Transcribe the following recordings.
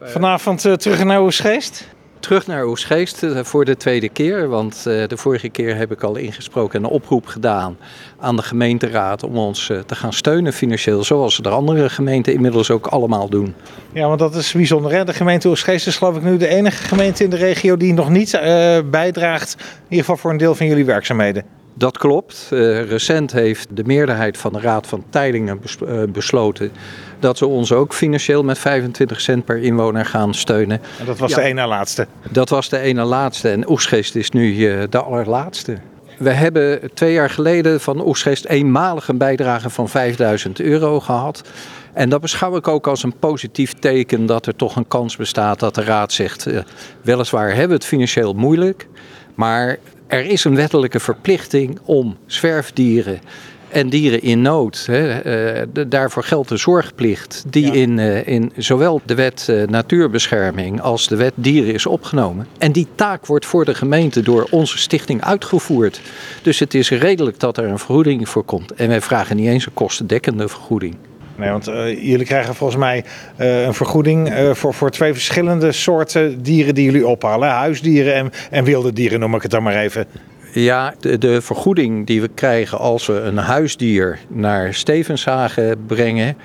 Vanavond uh, terug naar Oesgeest? Terug naar Oesgeest uh, voor de tweede keer. Want de vorige keer heb ik al ingesproken en een oproep gedaan aan de gemeenteraad om ons te gaan steunen financieel. Zoals de andere gemeenten inmiddels ook allemaal doen. Ja, want dat is bijzonder. Hè? De gemeente Oesgeest is geloof ik nu de enige gemeente in de regio die nog niet bijdraagt. In ieder geval voor een deel van jullie werkzaamheden. Dat klopt. Uh, recent heeft de meerderheid van de Raad van Tijdingen bes uh, besloten dat ze ons ook financieel met 25 cent per inwoner gaan steunen. En dat was ja, de ene laatste? Dat was de ene laatste en Oesgeest is nu uh, de allerlaatste. We hebben twee jaar geleden van Oesgeest eenmalig een bijdrage van 5000 euro gehad. En dat beschouw ik ook als een positief teken dat er toch een kans bestaat dat de Raad zegt, weliswaar hebben we het financieel moeilijk, maar er is een wettelijke verplichting om zwerfdieren en dieren in nood. Hè, uh, de, daarvoor geldt de zorgplicht, die ja. in, uh, in zowel de wet uh, natuurbescherming als de wet dieren is opgenomen. En die taak wordt voor de gemeente door onze stichting uitgevoerd. Dus het is redelijk dat er een vergoeding voor komt. En wij vragen niet eens een kostendekkende vergoeding. Nee, want uh, jullie krijgen volgens mij uh, een vergoeding uh, voor, voor twee verschillende soorten dieren die jullie ophalen. Huisdieren en, en wilde dieren noem ik het dan maar even. Ja, de, de, vergoeding die we krijgen als we een huisdier naar Stevenshagen brengen,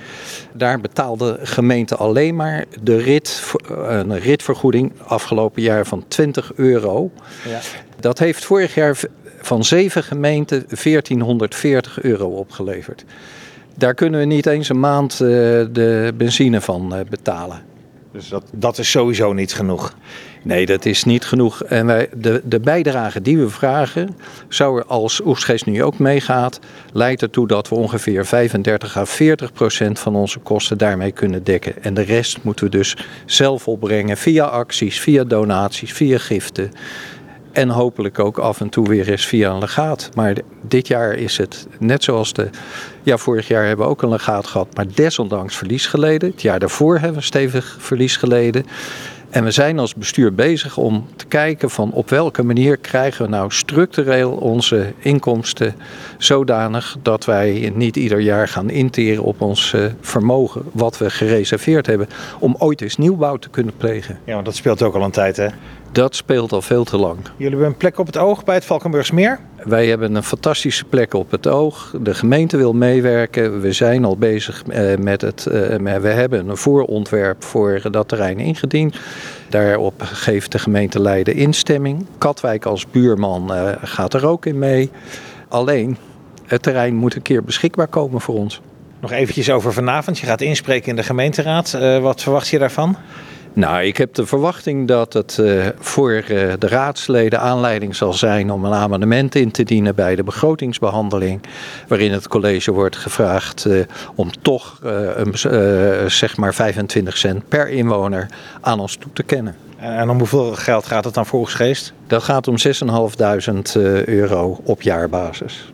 daar betaalt de gemeente alleen maar de rit, een ritvergoeding afgelopen jaar van 20 euro. Ja. Dat heeft vorig jaar van zeven gemeenten 1440 euro opgeleverd. Daar kunnen we niet eens een maand uh, de benzine van uh, betalen. Dus dat, dat is sowieso niet genoeg? Nee, dat is niet genoeg. En wij, de, de bijdrage die we vragen, zou er als Oestgeest nu ook meegaat, leidt ertoe dat we ongeveer 35 à 40 procent van onze kosten daarmee kunnen dekken. En de rest moeten we dus zelf opbrengen via acties, via donaties, via giften. En hopelijk ook af en toe weer eens via een legaat. Maar dit jaar is het net zoals de. Ja, vorig jaar hebben we ook een legaat gehad, maar desondanks verlies geleden. Het jaar daarvoor hebben we stevig verlies geleden. En we zijn als bestuur bezig om te kijken van op welke manier krijgen we nou structureel onze inkomsten zodanig dat wij niet ieder jaar gaan interen op ons vermogen wat we gereserveerd hebben om ooit eens nieuwbouw te kunnen plegen. Ja, want dat speelt ook al een tijd hè? Dat speelt al veel te lang. Jullie hebben een plek op het oog bij het Valkenburgsmeer? Wij hebben een fantastische plek op het oog. De gemeente wil meewerken. We zijn al bezig met het. We hebben een voorontwerp voor dat terrein ingediend. Daarop geeft de gemeente Leiden instemming. Katwijk als buurman gaat er ook in mee. Alleen, het terrein moet een keer beschikbaar komen voor ons. Nog eventjes over vanavond. Je gaat inspreken in de gemeenteraad. Wat verwacht je daarvan? Nou, ik heb de verwachting dat het uh, voor uh, de raadsleden aanleiding zal zijn om een amendement in te dienen bij de begrotingsbehandeling. Waarin het college wordt gevraagd uh, om toch een, zeg maar 25 cent per inwoner aan ons toe te kennen. En om hoeveel geld gaat het dan volgens geest? Dat gaat om 6.500 euro op jaarbasis.